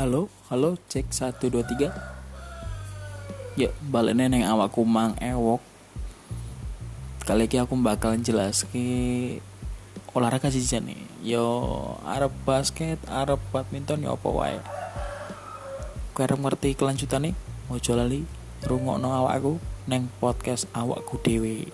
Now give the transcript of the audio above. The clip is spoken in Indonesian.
Halo, halo, cek 1 2 3. Ya, balik neng awak kumang ewok. Kali ini aku bakal jelas ke olahraga sih nih. Yo Arab basket, Arab badminton ya apa wae. Kau ngerti kelanjutan nih? Ojo lali awak awakku neng podcast awakku dewe.